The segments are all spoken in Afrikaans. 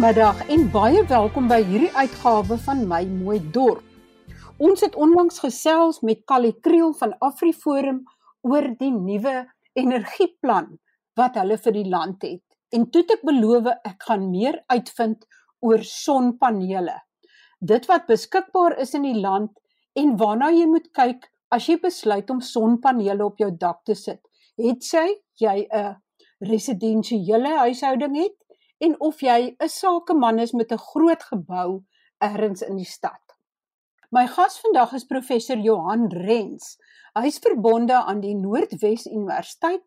Goeiemiddag en baie welkom by hierdie uitgawe van My Mooi Dorp. Ons het onlangs gesels met Callie Kriel van AfriForum oor die nuwe energieplan wat hulle vir die land het. En toe ek beloof ek gaan meer uitvind oor sonpanele. Dit wat beskikbaar is in die land en waarna jy moet kyk as jy besluit om sonpanele op jou dak te sit. Het sy jy 'n residensiële huishouding het en of jy 'n sakeman is met 'n groot gebou ergens in die stad. My gas vandag is professor Johan Rens. Hy's verbonde aan die Noordwes Universiteit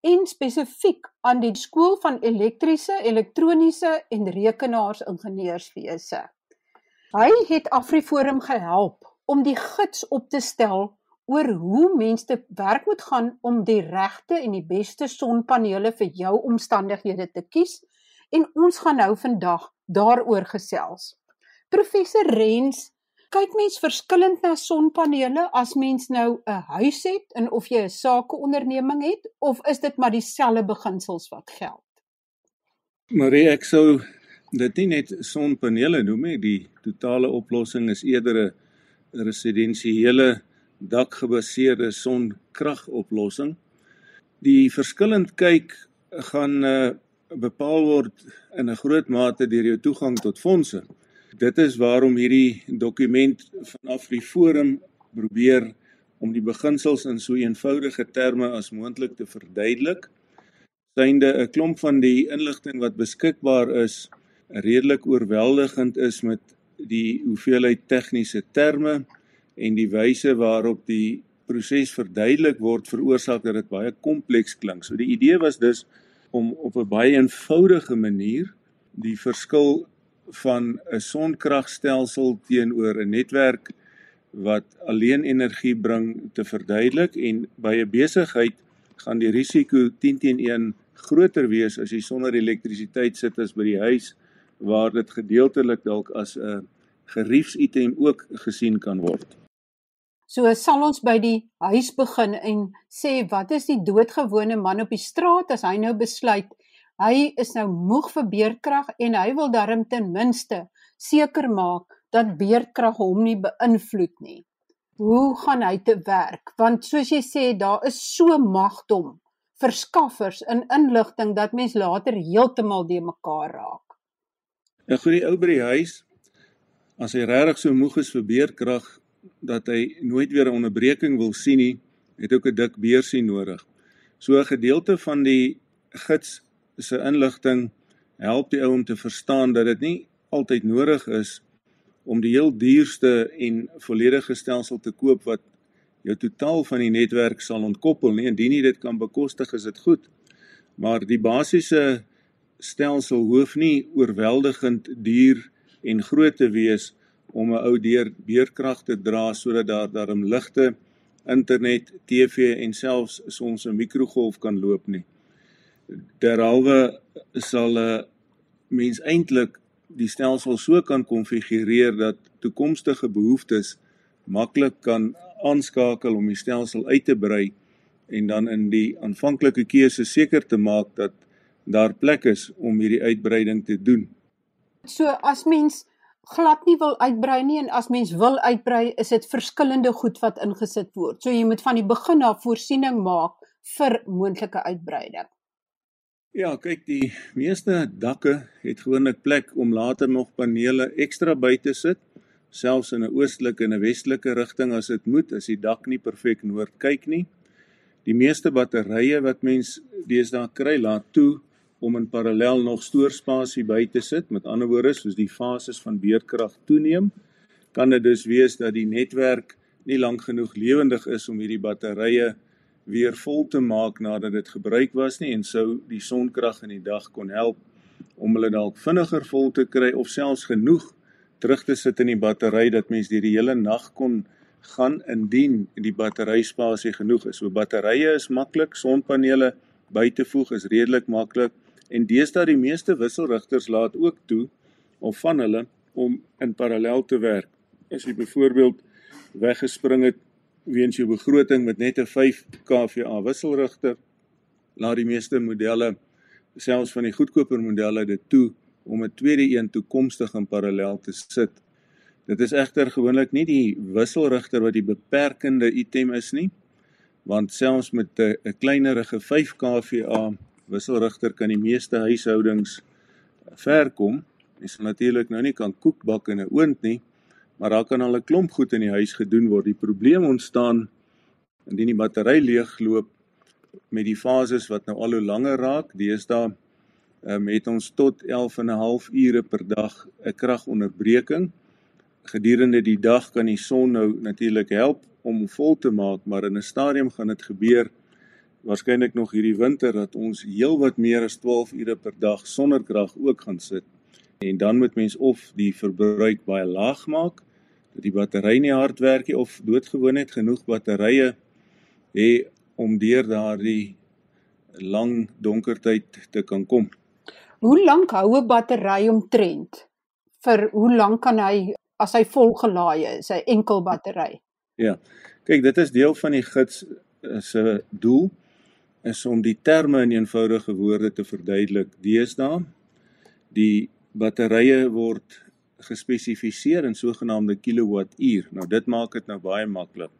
en spesifiek aan die skool van elektriese, elektroniese en rekenaarsingenieurswese. Hy het AfriForum gehelp om die gids op te stel oor hoe mense te werk moet gaan om die regte en die beste sonpanele vir jou omstandighede te kies en ons gaan nou vandag daaroor gesels. Professor Rens, kyk mens verskillend na sonpanele as mens nou 'n huis het en of jy 'n sakeonderneming het of is dit maar dieselfde beginsels wat geld? Marie, ek sou dit nie net sonpanele noem nie, die totale oplossing is eerder 'n residensiële dakgebaseerde sonkragoplossing. Die verskillend kyk gaan uh, bepaal word in 'n groot mate deur jou toegang tot fondse. Dit is waarom hierdie dokument van AfriForum probeer om die beginsels in so eenvoudige terme as moontlik te verduidelik. Synde 'n klomp van die inligting wat beskikbaar is redelik oorweldigend is met die hoeveelheid tegniese terme en die wyse waarop die proses verduidelik word veroorsaak dat dit baie kompleks klink. So die idee was dus om op 'n baie eenvoudige manier die verskil van 'n sonkragstelsel teenoor 'n netwerk wat alleen energie bring te verduidelik en by 'n besigheid gaan die risiko 10 teenoor 1 groter wees as jy sonder elektrisiteit sit as by die huis waar dit gedeeltelik dalk as 'n geriefsitem ook gesien kan word. So sal ons by die huis begin en sê wat is die doodgewone man op die straat as hy nou besluit hy is nou moeg vir beerdkrag en hy wil darm ten minste seker maak dat beerdkrag hom nie beïnvloed nie. Hoe gaan hy te werk? Want soos jy sê daar is so magdom verskaffers in inligting dat mens later heeltemal de mekaar raak. Vir die ou by die huis as hy regtig so moeg is vir beerdkrag dat hy nooit weer 'n onderbreking wil sien nie, het ook 'n dik beursie nodig. So 'n gedeelte van die gids se inligting help die ou om te verstaan dat dit nie altyd nodig is om die heel duurste en volledige stelsel te koop wat jou totaal van die netwerk sal ontkoppel nie. Indien jy dit kan bekostig, is dit goed. Maar die basiese stelsel hoef nie oorweldigend duur en groot te wees nie om 'n ou deur beerkrag te dra sodat daar daarom ligte, internet, TV en selfs soms 'n mikrogolf kan loop nie. Derhalwe sal 'n mens eintlik die stelsel so kan konfigureer dat toekomstige behoeftes maklik kan aanskakel om die stelsel uit te brei en dan in die aanvanklike keuse seker te maak dat daar plek is om hierdie uitbreiding te doen. So as mens glad nie wil uitbrei nie en as mens wil uitbrei is dit verskillende goed wat ingesit word. So jy moet van die begin af voorsiening maak vir moontlike uitbreiding. Ja, kyk die meeste dakke het gewoonlik plek om later nog panele ekstra by te sit, selfs in 'n oostelike en 'n westelike rigting as dit moet, as die dak nie perfek noord kyk nie. Die meeste batterye wat mens deesdae kry laat toe om in parallel nog stoorspasie by te sit. Met ander woorde, soos die fases van beerdkrag toeneem, kan dit dus wees dat die netwerk nie lank genoeg lewendig is om hierdie batterye weer vol te maak nadat dit gebruik was nie en sou die sonkrag in die dag kon help om hulle dalk vinniger vol te kry of selfs genoeg terug te sit in die battery dat mens deur die hele nag kon gaan indien die batteryspasie genoeg is. So batterye is maklik, sonpanele by te voeg is redelik maklik En deesdae die meeste wisselrigters laat ook toe of van hulle om in parallel te werk. As jy byvoorbeeld weggespring het weens jou begroting met net 'n 5 kVA wisselrigter, laat die meeste modelle selfs van die goedkoper modelle dit toe om 'n tweede een toekomstig in parallel te sit. Dit is egter gewoonlik nie die wisselrigter wat die beperkende item is nie, want selfs met 'n kleinerige 5 kVA wisselrigter kan die meeste huishoudings ver kom. Jy sal natuurlik nou nie kan koek bak in 'n oond nie, maar daar kan al 'n klomp goed in die huis gedoen word. Die probleem ontstaan indien die battery leegloop met die fases wat nou al hoe langer raak. Deesdae um, het ons tot 11 en 'n half ure per dag 'n kragonderbreking. Gedurende die dag kan die son nou natuurlik help om vol te maak, maar in 'n stadium gaan dit gebeur waarskynlik nog hierdie winter dat ons heelwat meer as 12 ure per dag sonder krag ook gaan sit. En dan moet mens of die verbruik baie laag maak dat die battery nie hard werk nie of doodgewoon net genoeg batterye hê om deur daardie lang donker tyd te kan kom. Hoe lank hou 'n battery omtrent? Vir hoe lank kan hy as hy vol gelaai is, sy enkel battery? Ja. Kyk, dit is deel van die gids eh, se doel is om die terme in eenvoudige woorde te verduidelik. Deesdae die batterye word gespesifiseer in sogenaamde kilowattuur. Nou dit maak dit nou baie maklik.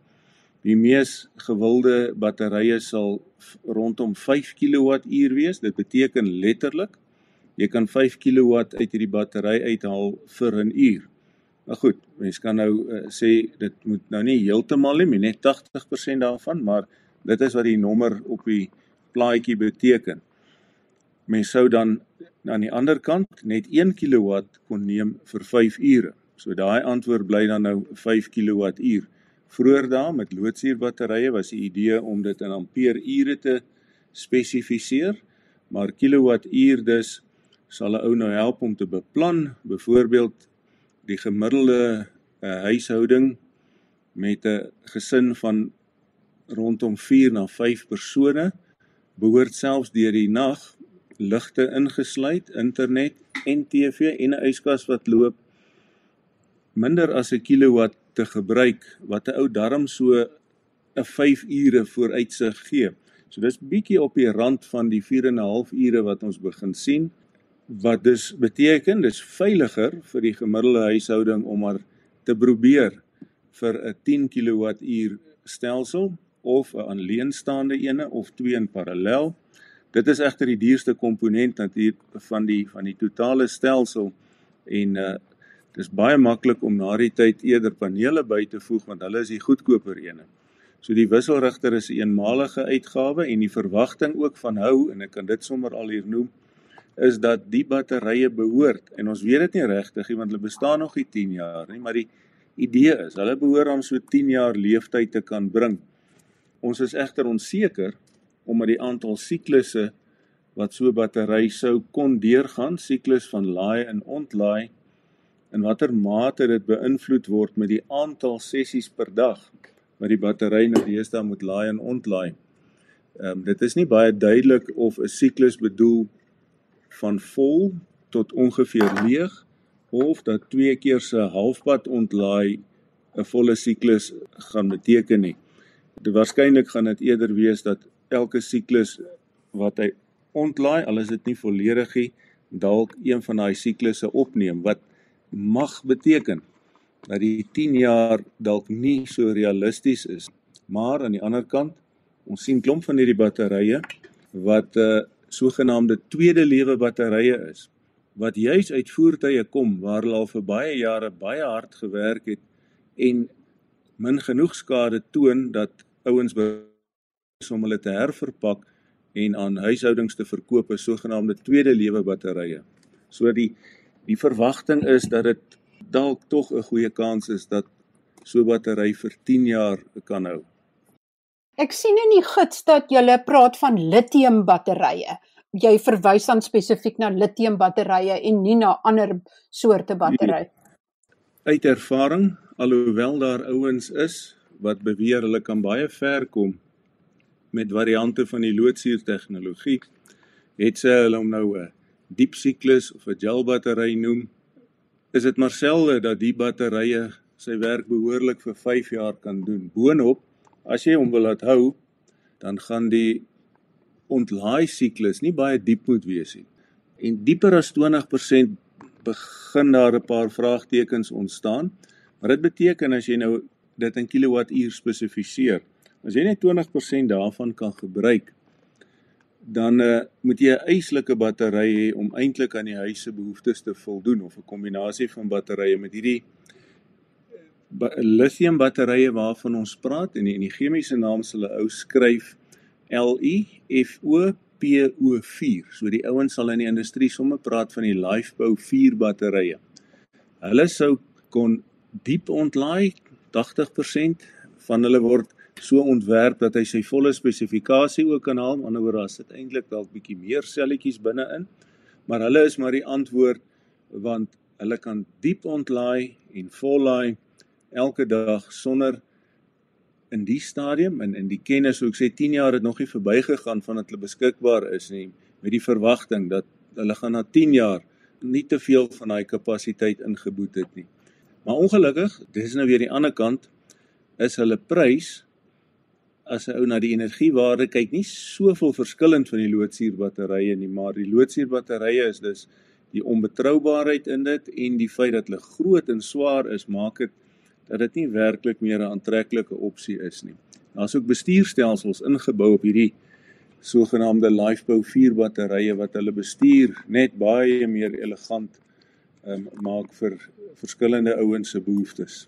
Die mees gewilde batterye sal rondom 5 kWh wees. Dit beteken letterlik jy kan 5 kW uit hierdie battery uithaal vir 'n uur. Nou goed, mens kan nou uh, sê dit moet nou nie heeltemal nie, net 80% daarvan, maar dit is wat die nommer op die plaatjie beteken. Mens sou dan aan die ander kant net 1 kW kon neem vir 5 ure. So daai antwoord bly dan nou 5 kWh. Vroeger daar met loodsuurbatterye was die idee om dit in ampere-ure te spesifiseer, maar kilowattuur dus sal 'n ou nou help om te beplan, byvoorbeeld die gemiddelde uh, huishouding met 'n gesin van rondom 4 na 5 persone behoort selfs deur die nag ligte ingesluit, internet en TV en 'n yskas wat loop minder as 'n kilowatt te gebruik wat 'n ou darm so 'n 5 ure vooruitsig gee. So dis bietjie op die rand van die 4 en 'n half ure wat ons begin sien wat dus beteken dis veiliger vir die gemiddelde huishouding om maar te probeer vir 'n 10 kWh stelsel of 'n alleenstaande ene of twee in parallel. Dit is egter die duurste komponent natuurlik van die van die totale stelsel en uh Dis baie maklik om na die tyd eerder panele by te voeg want hulle is die goedkoper ene. So die wisselrigter is 'n een eenmalige uitgawe en die verwagting ook van hou en ek kan dit sommer al hier noem is dat die batterye behoort en ons weet dit nie regtig nie want hulle bestaan nog nie 10 jaar nie, maar die idee is hulle behoort om so 10 jaar leeftyd te kan bring. Ons is egter onseker omdat die aantal siklusse wat so 'n battery sou kon deurgaan, siklus van laai en ontlaai in watter mate dit beïnvloed word met die aantal sessies per dag wat die battery nou deesdae moet laai en ontlaai. Ehm um, dit is nie baie duidelik of 'n siklus bedoel van vol tot ongeveer leeg of dat twee keer se halfpad ontlaai 'n volle siklus gaan beteken nie. Waarskynlik gaan dit eerder wees dat elke siklus wat hy ontlaai, al is dit nie volledig nie, dalk een van daai siklusse opneem wat mag beteken dat die 10 jaar dalk nie so realisties is. Maar aan die ander kant, ons sien klomp van hierdie batterye wat 'n uh, eh, sogenaamde tweede lewe batterye is wat juis uit voertuie kom waar hulle al vir baie jare baie hard gewerk het en min genoeg skade toon dat ouens om hulle te herverpak en aan huishoudings te verkoop as sogenaamde tweede lewe batterye. So die Die verwagting is dat dit dalk tog 'n goeie kans is dat so 'n battery vir 10 jaar kan hou. Ek sien in die gids dat jy praat van lithium batterye. Jy verwys dan spesifiek na lithium batterye en nie na ander soorte battery. Uit ervaring, alhoewel daar ouens is wat beweer hulle kan baie ver kom met variante van die loodsuur tegnologie, het sy hulle om nou 'n diep siklus of 'n gel battery noem, is dit maar selde dat die batterye sy werk behoorlik vir 5 jaar kan doen. Boonop, as jy hom wil laat hou, dan gaan die ontlaai siklus nie baie diep moet wees nie. en dieper as 20% begin daar 'n paar vraagtekens ontstaan. Maar dit beteken as jy nou dit in kilowattuur spesifiseer, as jy net 20% daarvan kan gebruik, dan uh, moet jy 'n eislike battery hê om eintlik aan die huis se behoeftes te voldoen of 'n kombinasie van batterye met hierdie lithium batterye waarvan ons praat en die, die chemiese naam sal 'n ou skryf LiFO PO4. So die ouens sal in die industrie sommer praat van die Lifebow 4 batterye. Hulle sou kon diep ontlaai 80% van hulle word so ontwerp dat hy sy volle spesifikasie ook kan haal. Aan die ander woord, daar sit eintlik dalk bietjie meer selletjies binne-in. Maar hulle is maar die antwoord want hulle kan diep ontlaai en vollaai elke dag sonder in die stadium en in die kennis hoe ek sê 10 jaar het nog nie verbygegaan van dat hulle beskikbaar is nie met die verwagting dat hulle gaan na 10 jaar nie te veel van daai kapasiteit ingeboet het nie. Maar ongelukkig, dis nou weer die ander kant is hulle prys as 'n ou na die energiewaarde kyk nie soveel verskillend van die loodsuurbatterye nie, maar die loodsuurbatterye is dus die onbetroubaarheid in dit en die feit dat hulle groot en swaar is, maak dit dat dit nie werklik meer 'n aantreklike opsie is nie. Daar's ook bestuurstelsels ingebou op hierdie sogenaamde Lifebow 4 batterye wat hulle bestuur net baie meer elegant um, maak vir verskillende ouens se behoeftes.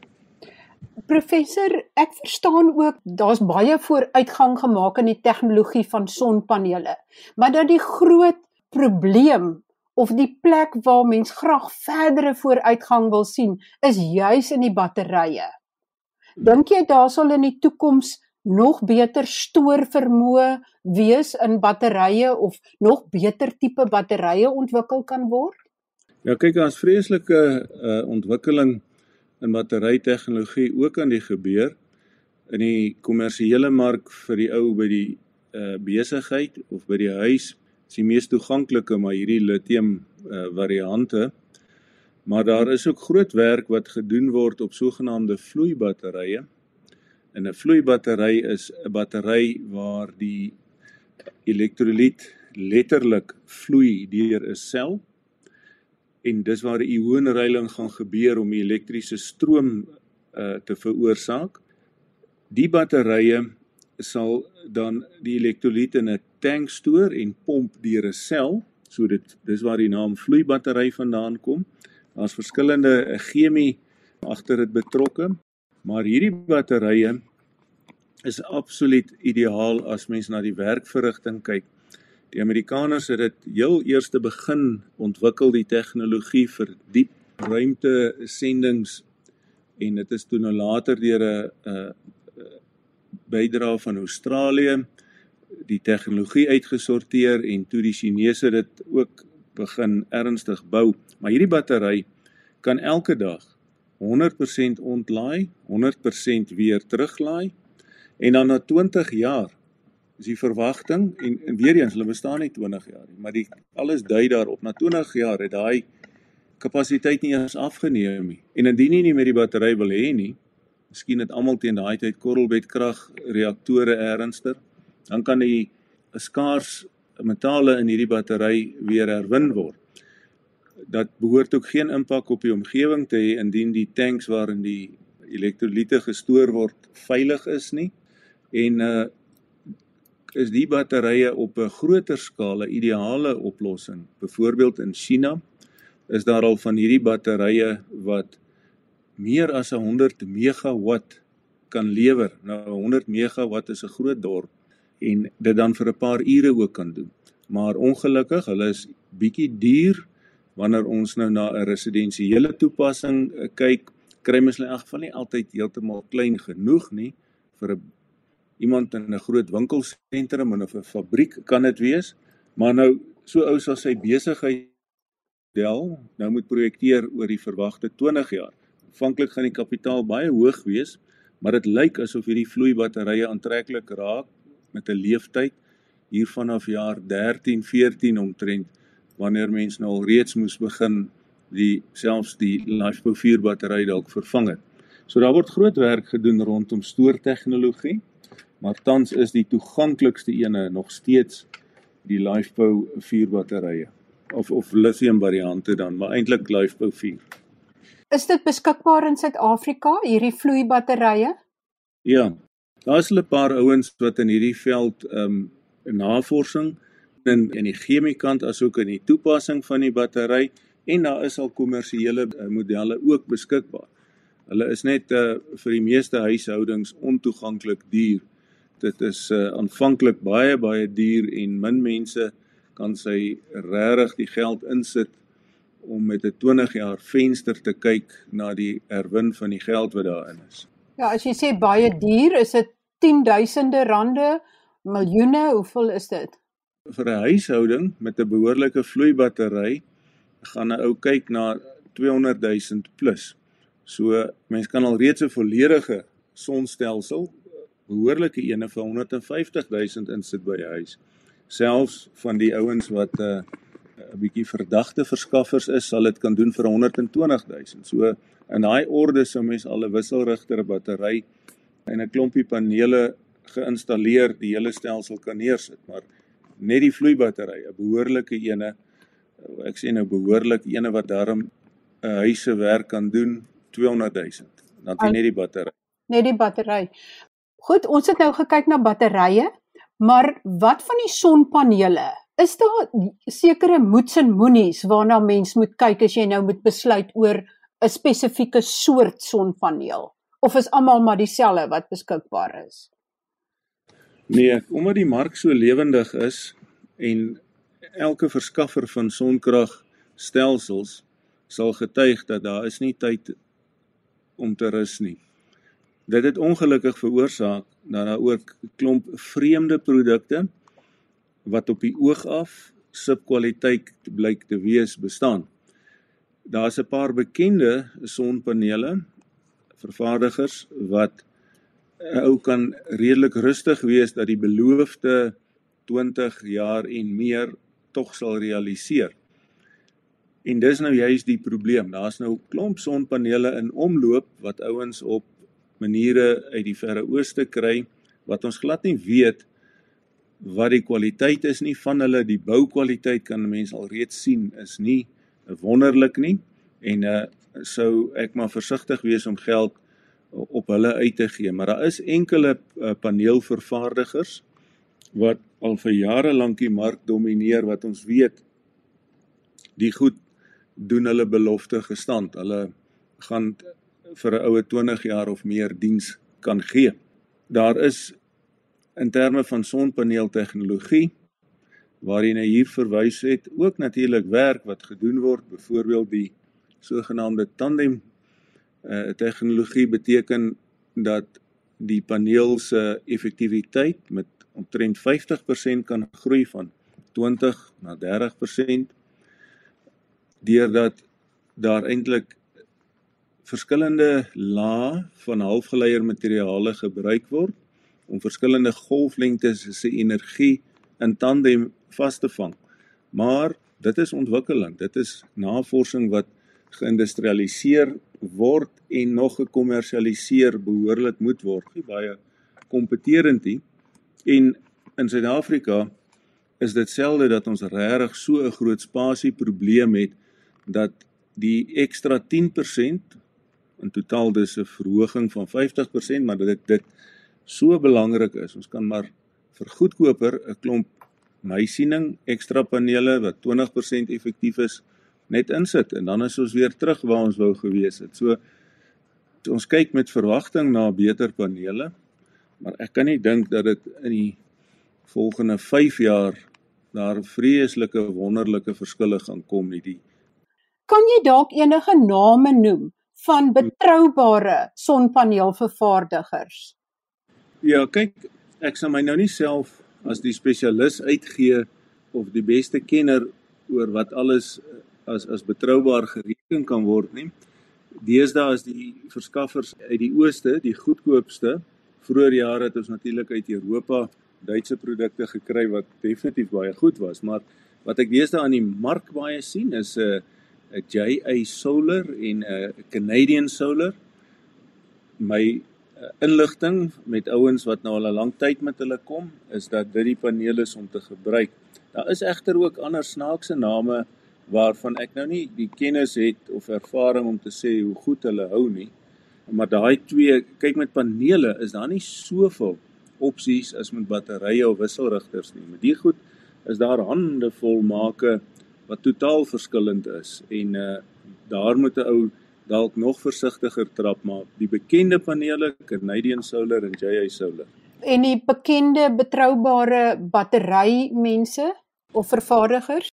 Professor, ek verstaan ook daar's baie vooruitgang gemaak in die tegnologie van sonpanele, maar dat die groot probleem of die plek waar mens graag verdere vooruitgang wil sien is juis in die batterye. Dink jy daar sal in die toekoms nog beter stoorvermoë wees in batterye of nog beter tipe batterye ontwikkel kan word? Ja, kyk, daar's vreeslike uh, ontwikkeling in batterytegnologie ook aan die gebeur in die kommersiële mark vir die ou by die uh, besigheid of by die huis is die mees toeganklike maar hierdie lithium uh, variante. Maar daar is ook groot werk wat gedoen word op sogenaamde vloeibatterye. En 'n vloeibattery is 'n battery waar die elektrolyt letterlik vloei deur 'n sel en dis waar die ionenreiling gaan gebeur om die elektriese stroom uh, te veroorsaak. Die batterye sal dan die elektrolyte in 'n tank stoor en pomp deur 'n sel. So dit dis waar die naam vloeibattery vandaan kom. Daar's verskillende chemie agter dit betrokke, maar hierdie batterye is absoluut ideaal as mens na die werkverrigting kyk. Die Amerikaners het dit heel eerste begin ontwikkel die tegnologie vir diep ruimte sendings en dit is toe nou later deur 'n bydra van Australië die tegnologie uitgesorteer en toe die Chinese dit ook begin ernstig bou. Maar hierdie battery kan elke dag 100% ontlaai, 100% weer teruglaai en dan na 20 jaar is die verwagting en, en weer eens hulle bestaan nie 20 jaar nie, maar die alles dui daarop na 20 jaar het daai kapasiteit nie eens afgeneem nie. En indien jy nie met die battery wil hê nie, Miskien het almal teen daai tyd korrelbedkrag reaktore ernstig. Dan kan die skaars metale in hierdie battery weer herwin word. Dat behoort ook geen impak op die omgewing te hê indien die tanks waarin die elektrolyte gestoor word veilig is nie. En uh is die batterye op 'n groter skaal 'n ideale oplossing. Byvoorbeeld in China is daar al van hierdie batterye wat meer as 100 megawatt kan lewer. Nou 100 megawatt is 'n groot dorp en dit dan vir 'n paar ure ook kan doen. Maar ongelukkig, hulle is bietjie duur wanneer ons nou na 'n residensiële toepassing eh, kyk, kry mens in elk geval nie altyd heeltemal klein genoeg nie vir 'n iemand in 'n groot winkelsentrum of 'n fabriek kan dit wees. Maar nou so ou sal sy besigheid del nou moet projekteer oor die verwagte 20 jaar. Aanvanklik gaan die kapitaal baie hoog wees, maar dit lyk asof hierdie vloeibatterye aantreklik raak met 'n leeftyd hier vanaf jaar 13, 14 omtrent wanneer mense nou al reeds moes begin die selfs die Lifebow 4 battery dalk vervang het. So daar word groot werk gedoen rondom stoortegnologie, maar tans is die toeganklikste ene nog steeds die Lifebow 4 batterye. of of lithium variante dan, maar eintlik Lifebow 4. Is dit beskikbaar in Suid-Afrika hierdie vloeibatterye? Ja. Daar's 'n paar ouens wat in hierdie veld ehm um, navorsing in in die chemiekant asook in die toepassing van die battery en daar is al kommersiële uh, modelle ook beskikbaar. Hulle is net uh, vir die meeste huishoudings ontoeganklik duur. Dit is uh, aanvanklik baie baie duur en min mense kan sy regtig die geld insit om met 'n 20 jaar venster te kyk na die herwin van die geld wat daarin is. Ja, as jy sê baie duur, is dit 10000de rande, miljoene, hoeveel is dit? Vir 'n huishouding met 'n behoorlike vloeibattery gaan 'n ou kyk na 200 000 plus. So mens kan al reeds 'n volledige sonstelsel behoorlike ene vir 150 000 insit by die huis selfs van die ouens wat 'n uh, 'n bietjie verdagte verskaffers is, sal dit kan doen vir 120 000. So in daai orde sou mens al 'n wisselrigter battery en 'n klompie panele geïnstalleer die hele stelsel kan neersit, maar net die vloeibattery, 'n behoorlike ene, ek sê nou behoorlik ene wat daarom 'n huis se werk kan doen 200 000. Dan net die battery. Net die battery. Goed, ons het nou gekyk na batterye. Maar wat van die sonpanele? Is daar sekere moets en moenies waarna mens moet kyk as jy nou moet besluit oor 'n spesifieke soort sonpaneel of is almal maar dieselfde wat beskikbaar is? Nee, omdat die mark so lewendig is en elke verskaffer van sonkragstelsels sal getuig dat daar is nie tyd om te rus nie. Dit het ongelukkig veroorsaak dat daar ook klomp vreemde produkte wat op die oog af subkwaliteit blyk te wees bestaan. Daar's 'n paar bekende sonpanele vervaardigers wat ou kan redelik rustig wees dat die beloofde 20 jaar en meer tog sal realiseer. En dis nou juist die probleem. Daar's nou klomp sonpanele in omloop wat ouens op maniere uit die verre ooste kry wat ons glad nie weet wat die kwaliteit is nie van hulle die boukwaliteit kan mense al reeds sien is nie wonderlik nie. En uh sou ek maar versigtig wees om geld op hulle uit te gee. Maar daar is enkele uh, paneelvervaardigers wat al vir jare lank die mark domineer wat ons weet die goed doen hulle belofte gestand. Hulle gaan vir 'n oue 20 jaar of meer diens kan gee. Daar is in terme van sonpaneel tegnologie waarin hy hier verwys het, ook natuurlik werk wat gedoen word, byvoorbeeld die sogenaamde tandem uh, tegnologie beteken dat die paneel se effektiwiteit met omtrent 50% kan groei van 20 na 30% deurdat daar eintlik verskillende lae van halfgeleier materiale gebruik word om verskillende golflengtes se energie in tandem vas te vang. Maar dit is ontwikkeling. Dit is navorsing wat geïndustrialiseer word en nog gekommersialiseer behoorlik moet word. Nie baie kompeterend nie. En in Suid-Afrika is dit selde dat ons regtig so 'n groot spasie probleem het dat die ekstra in totaal dis 'n verhoging van 50%, maar dit dit so belangrik is. Ons kan maar vir goedkoper 'n klomp meisiening ekstra panele wat 20% effektief is net insit en dan is ons weer terug waar ons wou gewees het. So ons kyk met verwagting na beter panele, maar ek kan nie dink dat dit in die volgende 5 jaar daar vreeslike wonderlike verskille gaan kom nie. Die Kan jy dalk enige name noem van betroubare sonpaneelvervaardigers? Ja, kyk, ek sal my nou nie self as die spesialis uitgee of die beste kenner oor wat alles as as betroubaar gereken kan word nie. Deesdae is die verskaffers uit die ooste die goedkoopste. Vroeger jare het ons natuurlik uit Europa Duitse produkte gekry wat definitief baie goed was, maar wat ek deesdae aan die mark baie sien is 'n uh, 'n JA Solar en 'n Canadian Solar. My uh, inligting met ouens wat nou al 'n lang tyd met hulle kom, is dat dit die panele is om te gebruik. Daar is egter ook ander snaakse name waarvan ek nou nie die kennis het of ervaring om te sê hoe goed hulle hou nie. Maar daai twee, kyk met panele is daar nie soveel opsies as met batterye of wisselrigters nie. Met die goed is daar hande vol make wat totaal verskillend is en uh daar moet 'n ou dalk nog versigtiger trap maar die bekende panele Canadian Solar en JA Solar en die bekende betroubare battery mense of vervaardigers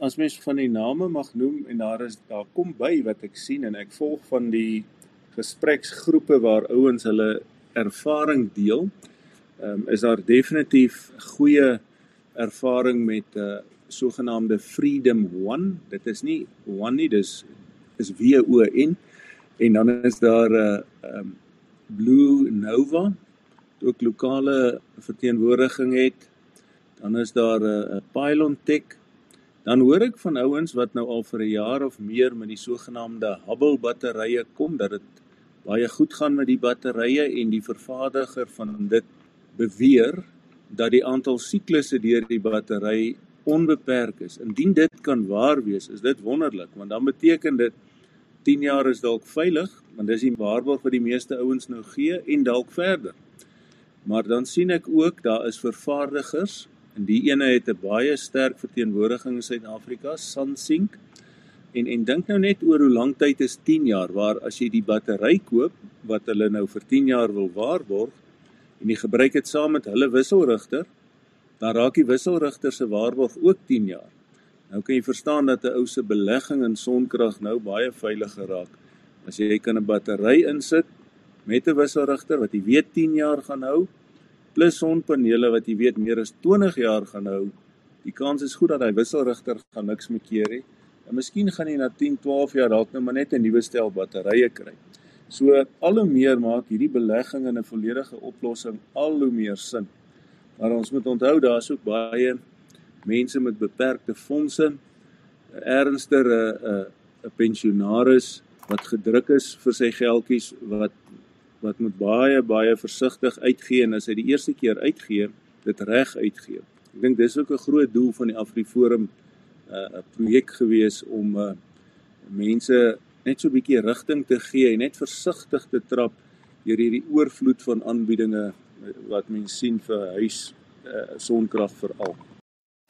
as mens van die name mag noem en daar is daar kom by wat ek sien en ek volg van die gespreksgroepe waar ouens hulle ervaring deel um, is daar definitief goeie ervaring met 'n uh, sogenaamde Freedom One. Dit is nie One nie, dis is W O N en dan is daar 'n uh, um, Blue Nova wat ook lokale verteenwoordiging het. Dan is daar 'n uh, Pylon Tech. Dan hoor ek van ouens wat nou al vir 'n jaar of meer met die sogenaamde Hubble batterye kom dat dit baie goed gaan met die batterye en die vervaardiger van dit beweer dat die aantal siklusse deur die battery onbeperk is. Indien dit kan waar wees, is dit wonderlik, want dan beteken dit 10 jaar is dalk veilig, want dis die waarborg wat die meeste ouens nou gee en dalk verder. Maar dan sien ek ook daar is vervaardigers en die ene het 'n baie sterk verteenwoordiging in Suid-Afrika, Sansink. En en dink nou net oor hoe lank tyd is 10 jaar waar as jy die battery koop wat hulle nou vir 10 jaar wil waarborg en jy gebruik dit saam met hulle wisselrigter, dan raak die wisselrigter se waarborg ook 10 jaar. Nou kan jy verstaan dat 'n ou se belegging in sonkrag nou baie veiliger raak. As jy kan 'n battery insit met 'n wisselrigter wat jy weet 10 jaar gaan hou, plus sonpanele wat jy weet meer as 20 jaar gaan hou, die kans is goed dat daai wisselrigter gaan niks meer keer nie. En miskien gaan jy na 10, 12 jaar dalk nou maar net 'n nuwe stel batterye kry. So al hoe meer maak hierdie belegging in 'n volledige oplossing al hoe meer sin. Maar ons moet onthou daar's ook baie mense met beperkte fondse, ernstiger 'n 'n 'n pensionaris wat gedruk is vir sy geldjies wat wat moet baie baie versigtig uitgee en as hy die eerste keer uitgee, dit reg uitgee. Ek dink dis ook 'n groot doel van die Afriforum 'n uh, projek gewees om uh, mense net so 'n bietjie rigting te gee en net versigtig te trap deur hierdie oorvloed van aanbiedinge wat mense sien vir huis uh, sonkrag veral.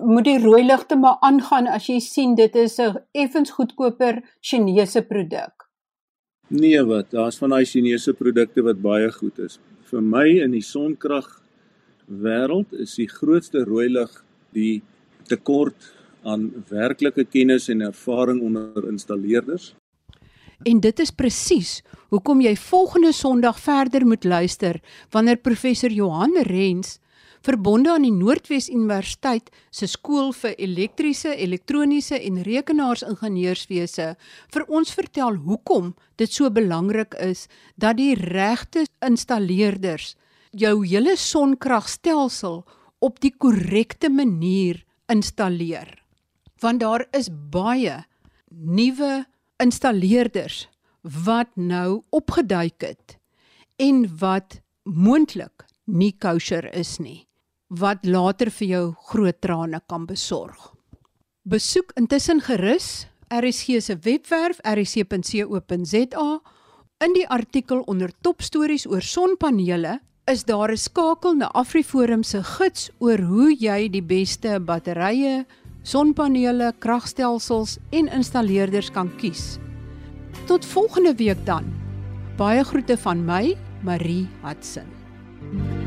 Moet die rooi ligte maar aangaan as jy sien dit is 'n effens goedkoper Chinese produk. Nee wat, daar's van daai Chinese produkte wat baie goed is. Vir my in die sonkrag wêreld is die grootste rooi lig die tekort aan werklike kennis en ervaring onder installeerders. En dit is presies hoekom jy volgende Sondag verder moet luister wanneer professor Johan Rens verbonde aan die Noordwes Universiteit se skool vir elektriese, elektroniese en rekenaarsingenieurswese vir ons vertel hoekom dit so belangrik is dat die regte installeerders jou hele sonkragstelsel op die korrekte manier installeer. Want daar is baie nuwe installeerders wat nou opgeduik het en wat moontlik nie kosher is nie wat later vir jou groot trane kan besorg. Besoek intussen gerus RSG se webwerf rsc.co.za. In die artikel onder topstories oor sonpanele is daar 'n skakel na AfriForum se gids oor hoe jy die beste batterye, sonpanele, kragstelsels en installeerders kan kies. Tot volgende week dan. Baie groete van my, Marie Hudson.